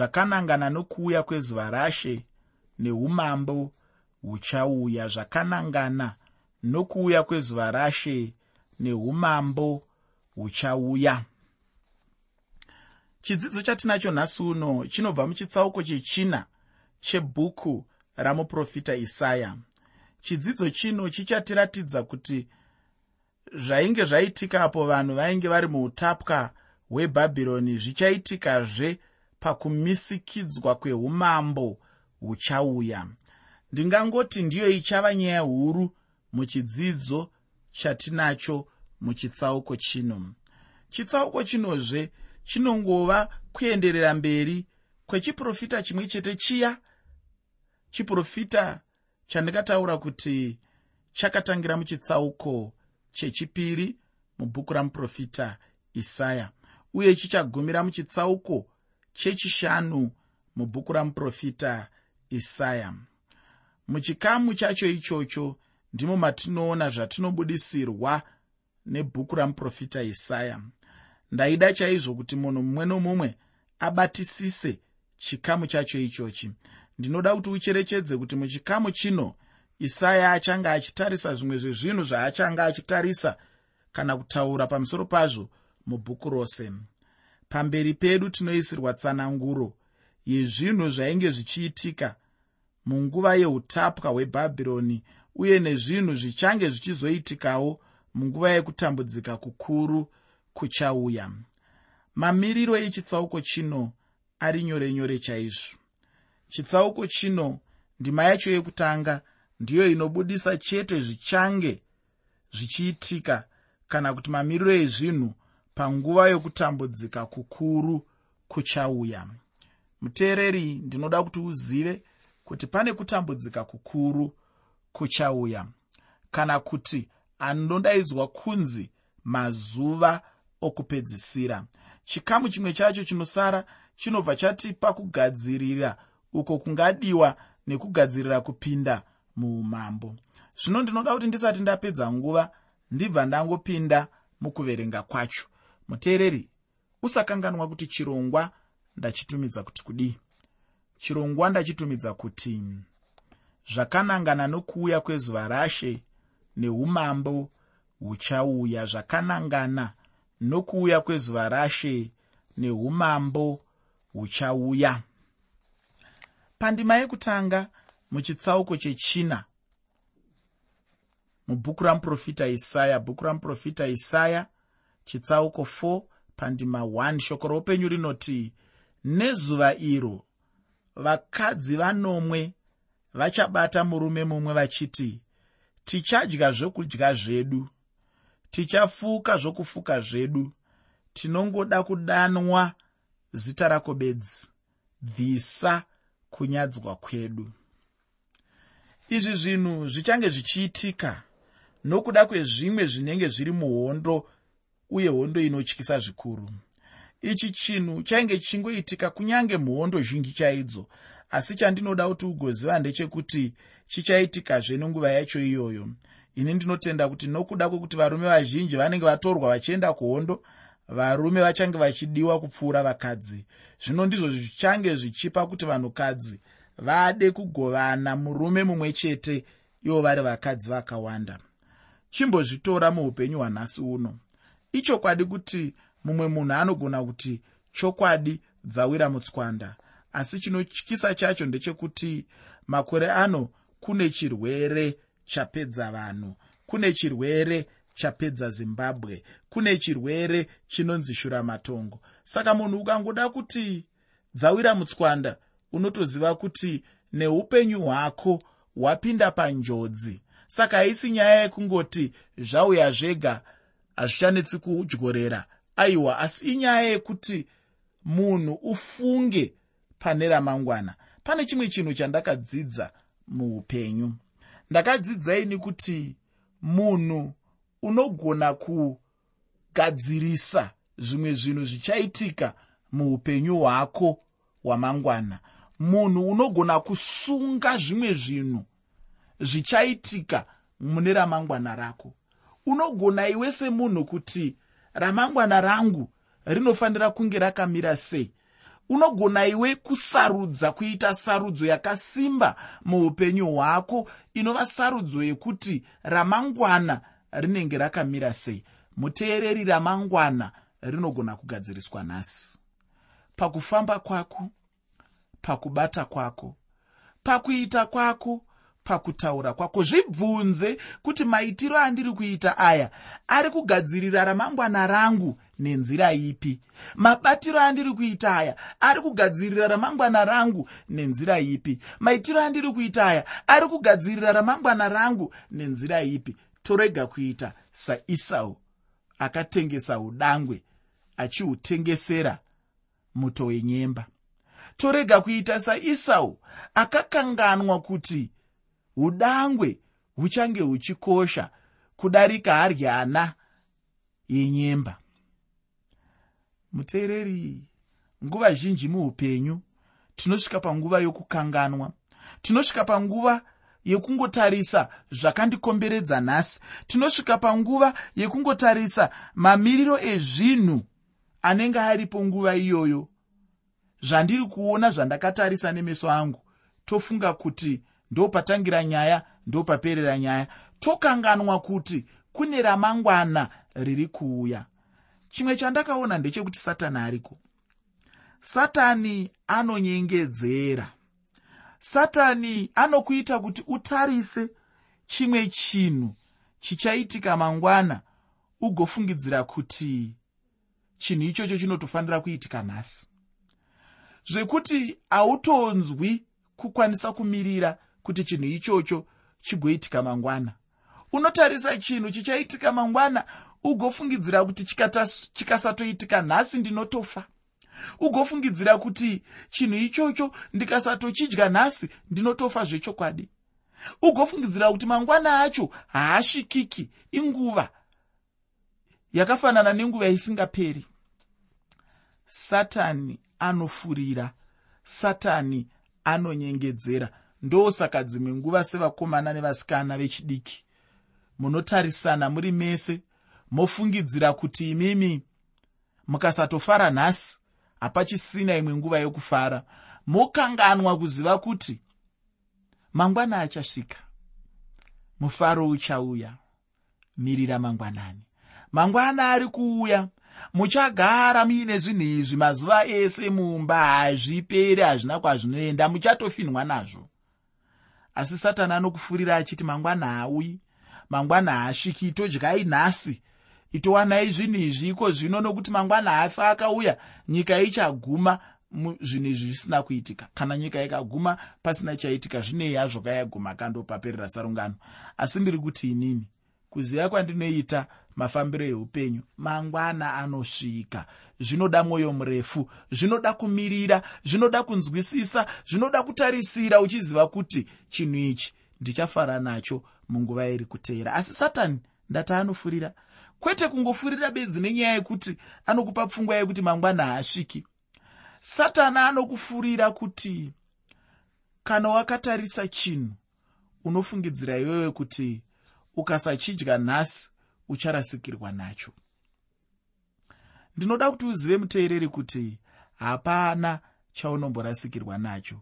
zvakanangana nokuuya kwezuva rashe neumambo huchauya zvakanangana nokuuya kwezuva rashe neumambo huchauya. Chidzidzo chatinacho nhasi uno chinobva muchitsauko chechina chebhuku ramuprofita isaya. Chidzidzo chino chichatiratidza kuti zvainge zvaitika apo vanhu vainge vari muutapwa hwebhabhironi zvichaitikazve pakumisikidzwa kweumambo huchauya. Ndingangoti ndiyo ichava nyaya huru muchidzidzo chatinacho muchitsauko chino. Chitsauko chinozve chinongova kuenderera mberi kwechiprofita chimwe chete chiya. Chiprofita chandikataura kuti chakatangira muchitsauko chechipiri mubhuku ramuprofita isaya uye chichagumira muchitsauko chechishanu mubhuku ramuprofita isaya muchikamu chacho ichocho ndimo matinoona zvatinobudisirwa nebhuku ramuprofita isaya ndaida chaizvo kuti munhu mumwe nomumwe abatisise chikamu chacho ichochi. Ndinoda kuti ucherechedze kuti muchikamu chino isaya achange achitarisa zvimwe zvezvinhu zvaachange achitarisa kana kutaura pamusoro pazvo mubhuku rose pamberi pedu tinoisirwa tsananguro. Yezvinhu zvainge zvichiitika munguva yeutapwa hwebhabhironi uye nezvinhu zvichange zvichizoitikawo munguva yekutambudzika kukuru kuchauya. Mamiriro echitsauko chino ari nyore nyore chaizvo. Chitsauko chino ndima yacho yekutanga ndiyo inobudisa chete zvichange zvichiitika kana kuti mamiriro ezvinhu panguva yokutambudzika kukuru kuchauya. Muteereri ndinoda kuti uzive kuti pane kutambudzika kukuru kuchauya kana kuti anodaidzwa kunzi mazuva okupedzisira. Chikamu chimwe chacho chinosara chinobva chatipa kugadzirira uko kungadiwa nekugadzirira kupinda muumambo. Zvino ndinoda kuti ndisati ndapedza nguva ndibva ndangopinda mukuverenga kwacho muteereri usakanganwa kuti chirongwa ndachitumidza kuti kudii chirongwa ndachitumidza kuti zvakanangana nokuuya kwezuva rashe neumambo huchauya. Zvakanangana nokuuya kwezuva rashe neumambo huchauya. Pandima yekutanga muchitsauko chechina mubhuku ramuprofita isaya bhuku ramuprofita isaya chitsauko 4 pandima 1 shoko roupenyu rinoti nezuva iro vakadzi vanomwe vachabata murume mumwe vachiti tichadya zvokudya zvedu tichafuka zvokufuka zvedu tinongoda kudanwa zita rako bedzi bvisa kunyadzwa kwedu izvi zvinhu zvichange zvichiitika nokuda kwezvimwe zvinenge zviri muhondo uye hondo inotyisa zvikuru. Ichi chinhu chainge chichingoitika kunyange muhondo zhinji chaidzo asi chandinoda kuti ugoziva ndechekuti chichaitikazve nenguva yacho iyoyo. Ini ndinotenda kuti nokuda kwekuti varume vazhinji vanenge vatorwa vachienda kuhondo varume vachange vachidiwa kupfuura vakadzi. Zvino ndizvo zvichange zvichipa kuti vanhukadzi vade kugovana murume mumwe chete ivo vari vakadzi vakawanda. Chimbozvitora muupenyu hwanhasi uno ichokwadi kuti mumwe munhu anogona kuti chokwadi dzawira mutswanda. Asi chinotyisa chacho ndechekuti makore ano kune chirwere chapedza vanhu kune chirwere chapedza zimbabwe kune chirwere chinonzi shuramatongo. Saka munhu ukangoda kuti dzawira mutswanda unotoziva kuti neupenyu hwako hwapinda panjodzi. Saka haisi nyaya yekungoti zvauya zvega hazvichanetsi kudyorera aiwa asi inyaya yekuti munhu ufunge pane ramangwana pane chimwe chinhu chandakadzidza muupenyu. Ndakadzidzai kuti munhu unogona kugadzirisa zvimwe zvinhu zvichaitika muupenyu hwako hwamangwana. Munhu unogona kusunga zvimwe zvinhu zvichaitika mune ramangwana rako unogona iwe semunhu kuti ramangwana rangu rinofanira kunge rakamira sei? Unogona iwe kusarudza kuita sarudzo yakasimba muupenyu hwako inova sarudzo yekuti ramangwana rinenge rakamira sei? Muteereri ramangwana rinogona kugadziriswa nhasi. Pakufamba kwako pakubata kwako pakuita kwako pakutaura kwako. Zvibvunze kuti maitiro andiri kuita aya ari kugadzirira ramangwana rangu nenzira ipi? Mabatiro andiri kuita aya ari kugadzirira ramangwana rangu nenzira ipi? Maitiro andiri kuita aya ari kugadzirira ramangwana rangu nenzira ipi? Torega kuita saisau akatengesa udangwe achihutengesera muto wenyemba. Torega kuita saisau akakanganwa kuti udangwe huchange huchikosha kudarika haryana yenyemba. Muteereri nguva zhinji muupenyu tinosvika panguva yokukanganwa tinosvika panguva yekungotarisa zvakandikomberedza nhasi tinosvika panguva yekungotarisa mamiriro ezvinhu anenge aripo nguva iyoyo. Zvandiri kuona zvandakatarisa nemeso angu tofunga kuti ndopatangira nyaya ndopaperera nyaya. Tokanganwa kuti kune ramangwana riri kuuya. Chimwe chandakaona ndechekuti satani ariko. Satani anonyengedzera. Satani anokuita kuti utarise chimwe chinhu chichaitika mangwana ugofungidzira kuti chinhu ichocho chinotofanira kuitika nhasi. Zvekuti hautonzwi kukwanisa kumirira kuti chinhu ichocho chigoitika mangwana. Unotarisa chinhu chichaitika mangwana ugofungidzira kuti chikasatoitika nhasi ndinotofa. Ugofungidzira kuti chinhu ichocho ndikasatochidya nhasi ndinotofa zvechokwadi. Ugofungidzira kuti mangwana acho haasvikiki inguva yakafanana nenguva isingaperi. Satani anofurira satani anonyengedzera ndosaka dzimwe nguva sevakomana nevasikana vechidiki. Munotarisana muri mese mofungidzira kuti imimi mukasatofara nhasi hapachisina imwe nguva yokufara. Mokanganwa kuziva kuti mangwana achasvika. Mufaro uchauya. Mirira mangwanani. Mangwana ari kuuya. Muchagara muine zvinhu izvi mazuva ese mumba hazviperi hazvina kwazvinoenda. Muchatofinhwa nazvo asi satani anokufurira achiti mangwana haaui mangwana haasviki todyai nhasi. Itowanai zvinhu izvi iko zvino nokuti mangwana haafi akauya nyika ichaguma zvinhu izvi zvisina kuitika. Kana nyika ikaguma pasina chaitika zvinei hazvo kayaguma kandopaperera sarungano. Asi ndiri kuti inini kuziva kwandinoita mafambiro eupenyu. Mangwana anosvika. Zvinoda mwoyo murefu. Zvinoda kumirira. Zvinoda kunzwisisa. Zvinoda kutarisira uchiziva kuti chinhu ichi ndichafara nacho munguva iri kuteera. Asi satani ndati anofurira kwete kungofurira bedzi nenyaya yekuti anokupa pfungwa yekuti mangwana haasviki. Satani anokufurira kuti kana wakatarisa chinhu unofungidzira iwewe kuti ukasachidya nhasi ucharasikirwa nacho. Ndinoda kuti uzive muteereri kuti hapana chaunomborasikirwa nacho.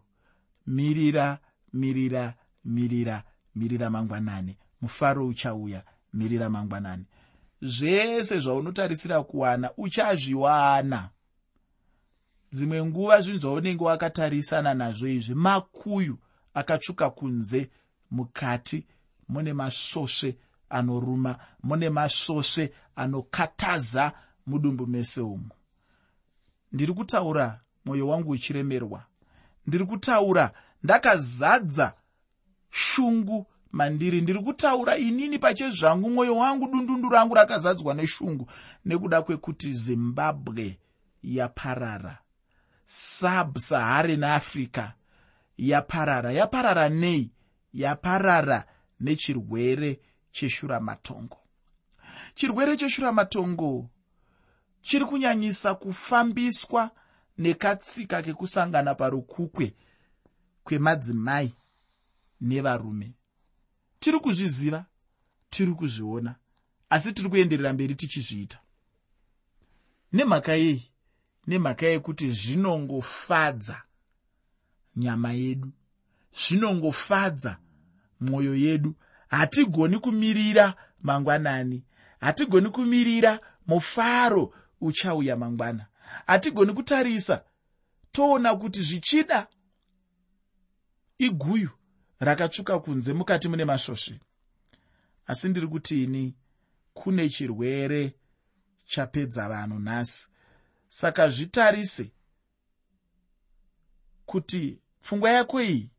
Mirira mirira mirira mirira mangwanani. Mufaro uchauya mirira mangwanani. Zvese zvaunotarisira kuwana uchazviwana. Dzimwe nguva zvinhu zvaunenge wakatarisana nazvo izvi makuyu akatsvuka kunze mukati mune masvosve anoruma mune masvosve anokataza mudumbu mese umo ndiri kutaura mwoyo wangu uchiremerwa. Ndiri kutaura ndakazadza shungu mandiri. Ndiri kutaura inini pachezvangu mwoyo wangu dundundu rangu rakazadzwa neshungu nekuda kwekuti zimbabwe yaparara. Subsaharan africa yaparara. Yaparara nei? Yaparara nechirwere cheshuramatongo chirwere cheshuramatongo chiri kunyanyisa kufambiswa nekatsika kekusangana parukukwe kwemadzimai nevarume. Tiri kuzviziva tiri kuzviona asi tiri kuenderera mberi tichizviita. Nemhaka yei nemhaka yekuti zvinongofadza nyama yedu zvinongofadza mwoyo yedu hatigoni kumirira mangwanani. Hatigoni kumirira mufaro uchauya mangwana. Hatigoni kutarisa. Toona kuti zvichida iguyu rakatsvuka kunze mukati mune masvosve asi ndiri kuti ini kune chirwere chapedza vanhu nhasi. Saka zvitarise kuti pfungwa yako iyi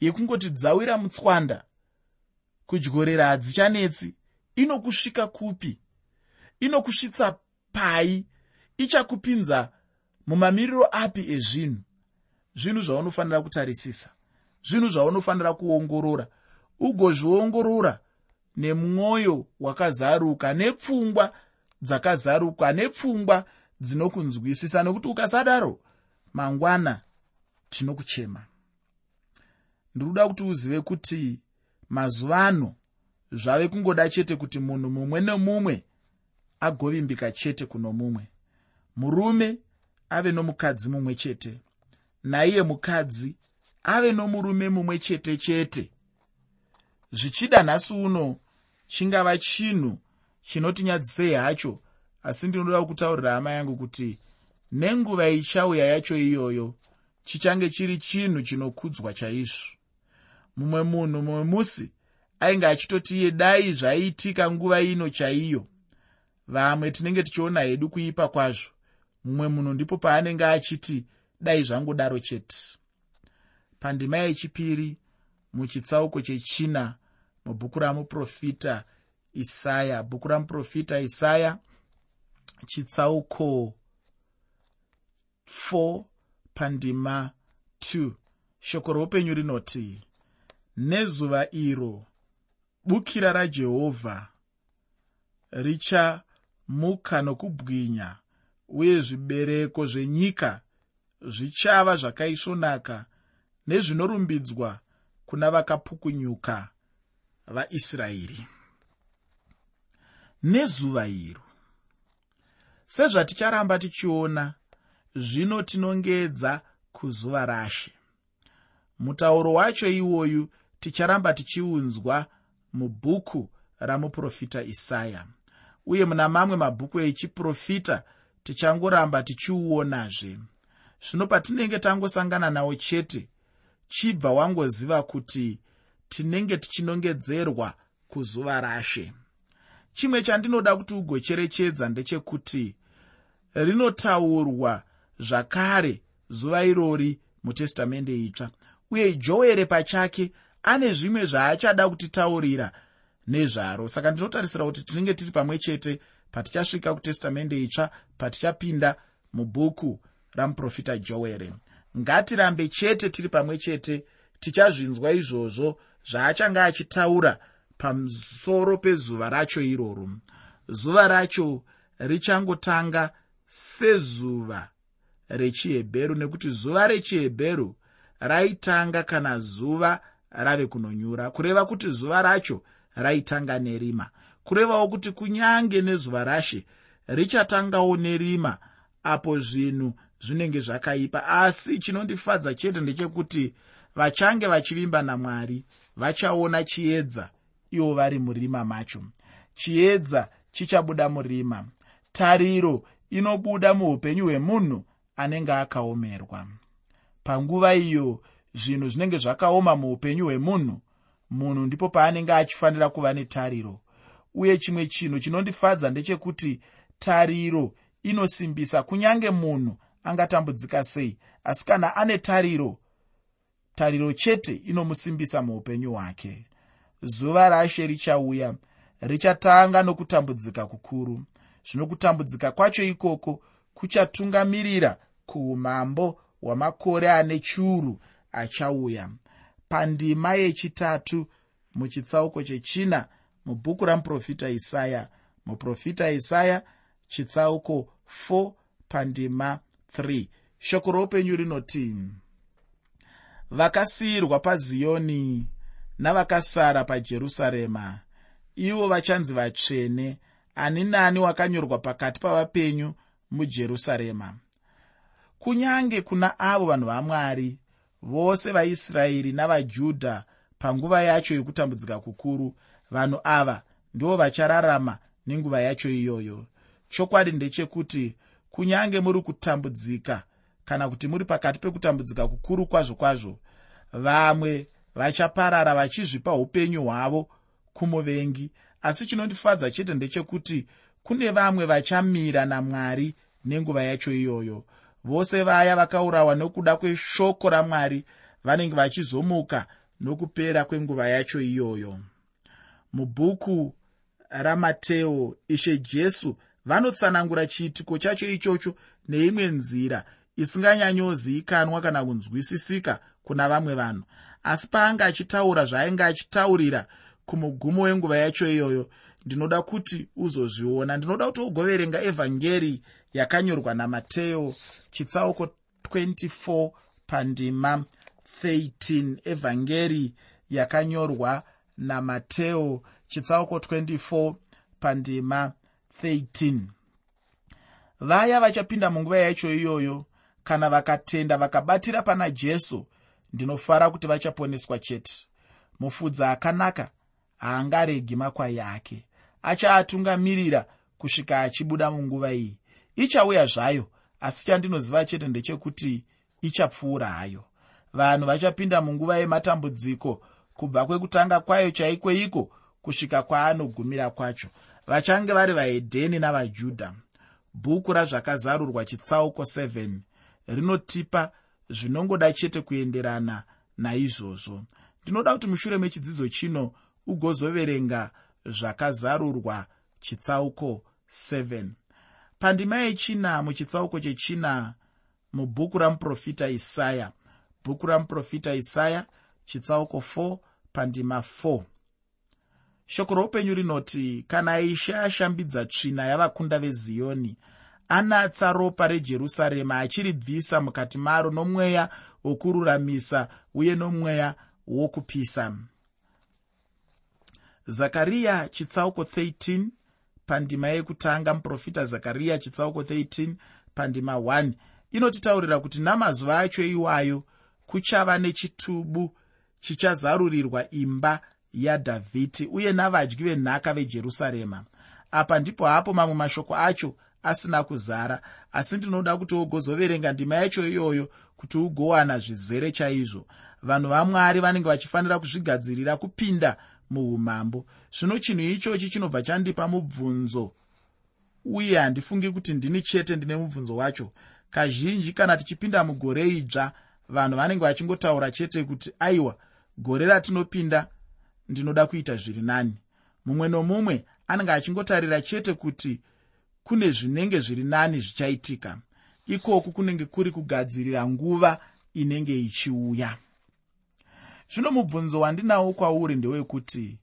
yekungoti dzawira mutswanda kudyorera hadzichanetsi inokusvika kupi? Inokusvitsa pai? Ichakupinza mumamiriro api ezvinhu? Zvinhu zvaunofanira kutarisisa. Zvinhu zvaunofanira kuongorora. Ugozviongorora nemwoyo wakazaruka nepfungwa dzakazaruka nepfungwa dzinokunzwisisa nekuti ukasadaro mangwana tinokuchema. Ndiri kuda kuti uzive kuti mazuva ano zvave kungoda chete kuti munhu mumwe nemumwe agovimbika chete kuno mumwe. Murume ave nomukadzi mumwe chete naiye mukadzi ave nomurume mumwe chete chete. Zvichida nhasi uno chingava chinhu chinotinyadzisei hacho asi ndinoda kutaurira hama yangu kuti nenguva ichauya yacho iyoyo chichange chiri chinhu chinokudzwa chaizvo mumwe munhu mumwe musi ainge achitoti iye dai zvaiitika nguva ino chaiyo. Vamwe tinenge tichiona hedu kuipa kwazvo. Mumwe munhu ndipo paanenge achiti dai zvangodaro chete. Pandima yechipiri muchitsauko chechina mubhuku ramuprofita isaya. Bhuku ramuprofita isaya chitsauko 4 pandima 2 shoko roupenyu rinoti nezuva iro bukira rajehovha richamuka nokubwinya uye zvibereko zvenyika zvichava zvakaisvonaka nezvinorumbidzwa kuna vakapukunyuka vaisraeri. Nezuva iro sezvaticharamba tichiona zvino tinongedza kuzuva rashe. Mutauro wacho iwoyu ticharamba tichiunzwa mubhuku ramuprofita isaya. Uye muna mamwe mabhuku echiprofita tichangoramba tichiuonazve. Zvino patinenge tangosangana nawo chete chibva wangoziva kuti tinenge tichinongedzerwa kuzuva rashe. Chimwe chandinoda kuti ugocherechedza ndechekuti rinotaurwa zvakare zuva irori mutestamende itsva. Uye joere pachake ane zvimwe zvaachada kutitaurira nezvaro. Saka ndinotarisira kuti tinenge tiri pamwe chete patichasvika kutestamende itsva patichapinda mubhuku ramuprofita joere ngatirambe chete tiri pamwe chete tichazvinzwa izvozvo zvaachanga achitaura pamusoro pezuva racho iroro. Zuva racho richangotanga sezuva rechihebheru nekuti zuva rechihebheru raitanga kana zuva rave kunonyura kureva kuti zuva racho raitanga nerima. Kurevawo kuti kunyange nezuva rashe richatangawo nerima apo zvinhu zvinenge zvakaipa. Asi chinondifadza chete ndechekuti vachange vachivimba namwari vachaona chiedza ivo vari murima macho. Chiedza chichabuda murima. Tariro inobuda muupenyu hwemunhu anenge akaomerwa. Panguva iyo zvinhu zvinenge zvakaoma muupenyu hwemunhu munhu ndipo paanenge achifanira kuva netariro. Uye chimwe chinhu chinondifadza ndechekuti tariro inosimbisa kunyange munhu angatambudzika sei asi kana ane tariro tariro chete inomusimbisa muupenyu hwake. Zuva rashe richauya richatanga nokutambudzika kukuru. Zvino kutambudzika kwacho ikoko kuchatungamirira kuumambo hwamakore ane chiuru achauya. Pandima yechitatu muchitsauko chechina mubhuku ramuprofita isaya. Muprofita isaya chitsauko 4 pandima 3 shoko roupenyu rinoti vakasiyirwa paziyoni navakasara pajerusarema. Ivo vachanzi vatsvene ani nani wakanyorwa pakati pavapenyu mujerusarema. Kunyange kuna avo vanhu vamwari vose vaisraeri navajudha panguva yacho yekutambudzika kukuru vanhu ava ndivo vachararama nenguva yacho iyoyo. Chokwadi ndechekuti kunyange muri kutambudzika kana kuti muri pakati pekutambudzika kukuru kwazvo kwazvo vamwe vachaparara vachizvipa upenyu hwavo kumuvengi asi chinondifadza chete ndechekuti kune vamwe vachamira namwari nenguva yacho iyoyo vose vaya vakaurawa nokuda kweshoko ramwari vanenge vachizomuka nokupera kwenguva yacho iyoyo. Mubhuku ramateo ishe jesu vanotsanangura chiitiko chacho ichocho neimwe nzira isinganyanyozivikanwa kana kunzwisisika kuna vamwe vanhu. Asi paanga achitaura zvaainge achitaurira kumugumo wenguva yacho iyoyo ndinoda kuti uzozviona. Ndinoda kuti ugoverenga evhangeri yakanyorwa namateo chitsauko 24 pandima 13 evhangeri yakanyorwa namateo chitsauko 24 pandima 13 vaya vachapinda munguva yacho iyoyo kana vakatenda vakabatira pana jesu ndinofara kuti vachaponeswa chete. Mufudzi akanaka haangaregi makwai ake. Achaatungamirira kusvika achibuda munguva iyi ichauya zvayo asi chandinoziva chete ndechekuti ichapfuura hayo. Vanhu vachapinda munguva yematambudziko kubva kwekutanga kwayo chaiko iko kusvika kwaanogumira kwacho. Vachange vari vahedheni navajudha. Bhuku razvakazarurwa chitsauko 7 rinotipa zvinongoda chete kuenderana naizvozvo. Ndinoda kuti mushure mechidzidzo chino ugozoverenga zvakazarurwa chitsauko 7 pandima yechina muchitsauko chechina mubhuku ramuprofita isaya. Bhuku ramuprofita isaya chitsauko 4 pandima 4 shoko roupenyu rinoti kana ishe ashambidza tsvina yavakunda veziyoni anatsa ropa rejerusarema achiribvisa mukati maro nomweya wokururamisa uye nomweya wokupisa. Zakariya chitsauko 13 pandima yekutanga muprofita zakariya chitsauko 13 pandima 1 inotitaurira kuti namazuva acho iwayo kuchava nechitubu chichazarurirwa imba yadhavhidhi uye navadyi venhaka vejerusarema. Apa ndipo hapo mamwe mashoko acho asina kuzara. Asi ndinoda kuti ugozoverenga ndima yacho iyoyo kuti ugowana zvizere chaizvo. Vanhu vamwari vanenge vachifanira kuzvigadzirira kupinda muumambo zvino chinhu ichochi chinobva chandipa mubvunzo uye handifungi kuti ndini chete ndine mubvunzo wacho. Kazhinji kana tichipinda mugore idzva vanhu vanenge vachingotaura chete kuti aiwa gore ratinopinda ndinoda kuita zviri nani. Mumwe nomumwe anenge achingotarira chete kuti kune zvinenge zviri nani zvichaitika. Ikoku kunenge kuri kugadzirira nguva inenge ichiuya. Zvino mubvunzo wandinawo kwauri ndewekuti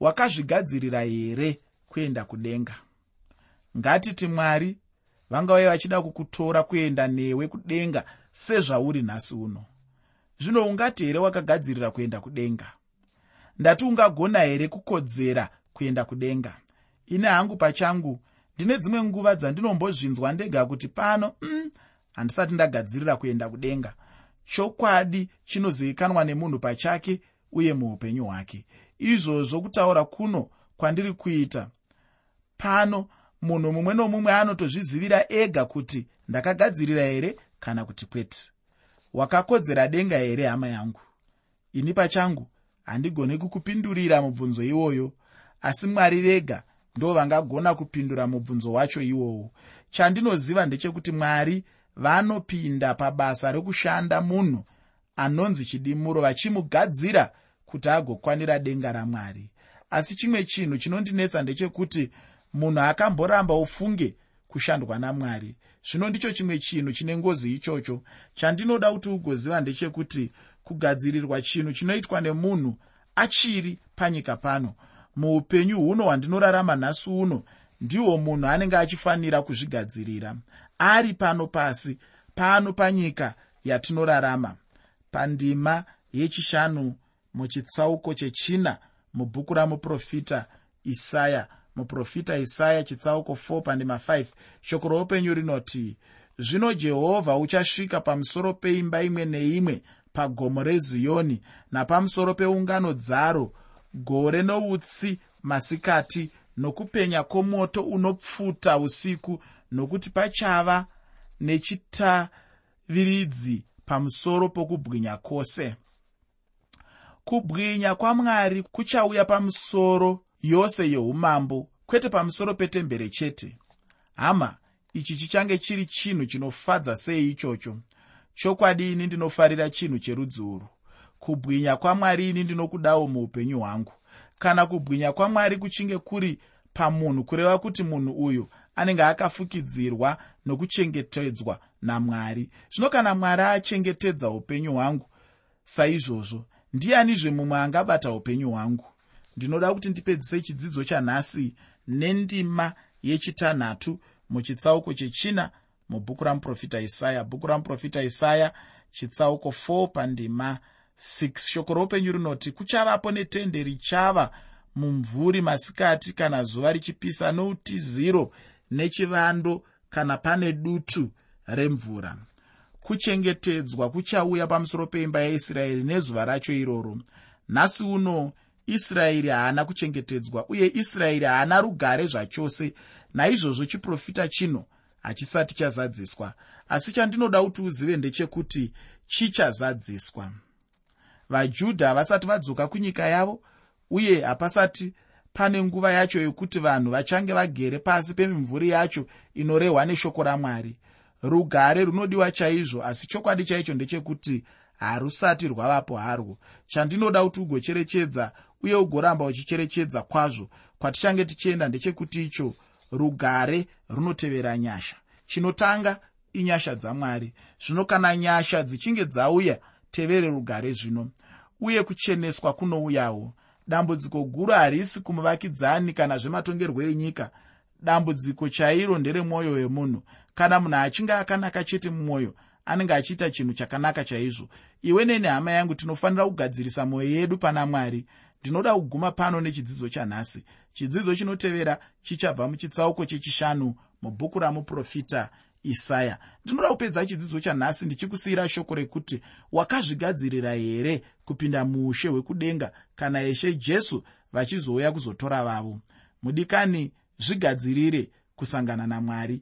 wakazvigadzirira here kuenda kudenga? Ngatiti mwari vangauye vachida kukutora kuenda newe kudenga sezvauri nhasi uno. Zvino ungati here wakagadzirira kuenda kudenga? Ndati ungagona here kukodzera kuenda kudenga? Ine hangu pachangu ndine dzimwe nguva dzandinombozvinzwa ndega kuti pano mm, handisati ndagadzirira kuenda kudenga. Chokwadi chinozivikanwa nemunhu pachake uye muupenyu hwake izvozvo kutaura kuno kwandiri kuita. Pano munhu mumwe nomumwe anotozvizivira ega kuti ndakagadzirira here kana kuti kwete? Wakakodzera denga here hama yangu? Ini pachangu handigoni kukupindurira mubvunzo iwoyo asi mwari vega ndo vangagona kupindura mubvunzo wacho iwowo. Chandinoziva ndechekuti mwari vanopinda pabasa rekushanda munhu anonzi chidimuro vachimugadzira kuti agokwanira denga ramwari. Asi chimwe chinhu chinondinetsa ndechekuti munhu akamboramba ufunge kushandwa namwari. Zvino ndicho chimwe chinhu chine ngozi ichocho. Chandinoda kuti ugoziva ndechekuti kugadzirirwa chinhu chinoitwa nemunhu achiri panyika pano. Muupenyu huno hwandinorarama nhasi uno ndihwo munhu anenge achifanira kuzvigadzirira. Ari pano pasi pano panyika yatinorarama. Pandima yechishanu muchitsauko chechina mubhuku ramuprofita isaya. Muprofita isaya chitsauko 4 pandima 5 shoko roupenyu rinoti zvino jehovha uchasvika pamusoro peimba imwe neimwe pagomo reziyoni napamusoro peungano dzaro gore noutsi masikati nokupenya kwomoto unopfuta usiku nokuti pachava nechitaviridzi pamusoro pokubwinya kwose kubwinya kwamwari kuchauya pamusoro yose yeumambo kwete pamusoro petembere chete. Hama ichi chichange chiri chinhu chinofadza sei ichocho? Chokwadi ini ndinofarira chinhu cherudzi urwu. Kubwinya kwamwari ini ndinokudawo muupenyu hwangu. Kana kubwinya kwamwari kuchinge kuri pamunhu kureva kuti munhu uyu anenge akafukidzirwa nokuchengetedzwa namwari. Zvino kana mwari achengetedza upenyu hwangu saizvozvo ndianizve mumwe angabata upenyu hwangu? Ndinoda kuti ndipedzise chidzidzo chanhasi nendima yechitanhatu muchitsauko chechina mubhuku ramuprofita isaya. Bhuku ramuprofita isaya chitsauko 4 pandima 6 shoko roupenyu rinoti kuchavapo netende richava mumvuri masikati kana zuva richipisa noutiziro nechivando kana pane dutu remvura kuchengetedzwa kuchauya pamusoro peimba yaisraeri nezuva racho iroro. Nhasi uno israeri haana kuchengetedzwa uye israeri haana rugare zvachose. Naizvozvo chiprofita chino hachisati chazadziswa. Asi chandinoda kuti uzive ndechekuti chichazadziswa. Vajudha havasati vadzoka kunyika yavo uye hapasati pane nguva yacho yokuti vanhu vachange vagere pasi pemimvuri yacho inorehwa neshoko ramwari rugare runodiwa chaizvo asi chokwadi chaicho ndechekuti harusati rwavapo harwo chandinoda kuti ugocherechedza uye ugoramba uchicherechedza kwazvo. Kwatichange tichienda ndechekuti icho rugare runotevera nyasha. Chinotanga inyasha dzamwari. Zvino kana nyasha dzichinge dzauya tevere rugare zvino. Uye kucheneswa kunouyawo. Dambudziko guru harisi kumuvakidzani kana zvematongerwo enyika. Dambudziko chairo nderemwoyo wemunhu kana munhu achinge akanaka chete mumwoyo anenge achiita chinhu chakanaka chaizvo iwe neni hama yangu tinofanira kugadzirisa mwoyo yedu pana mwari. Ndinoda kuguma pano nechidzidzo chanhasi. Chidzidzo chinotevera chichabva muchitsauko chechishanu mubhuku ramuprofita isaya. Ndinoda kupedza chidzidzo chanhasi ndichikusiyira shoko rekuti wakazvigadzirira here kupinda muushe hwekudenga kana ishe jesu vachizouya kuzotora vavo? Mudikani zvigadzirire kusangana namwari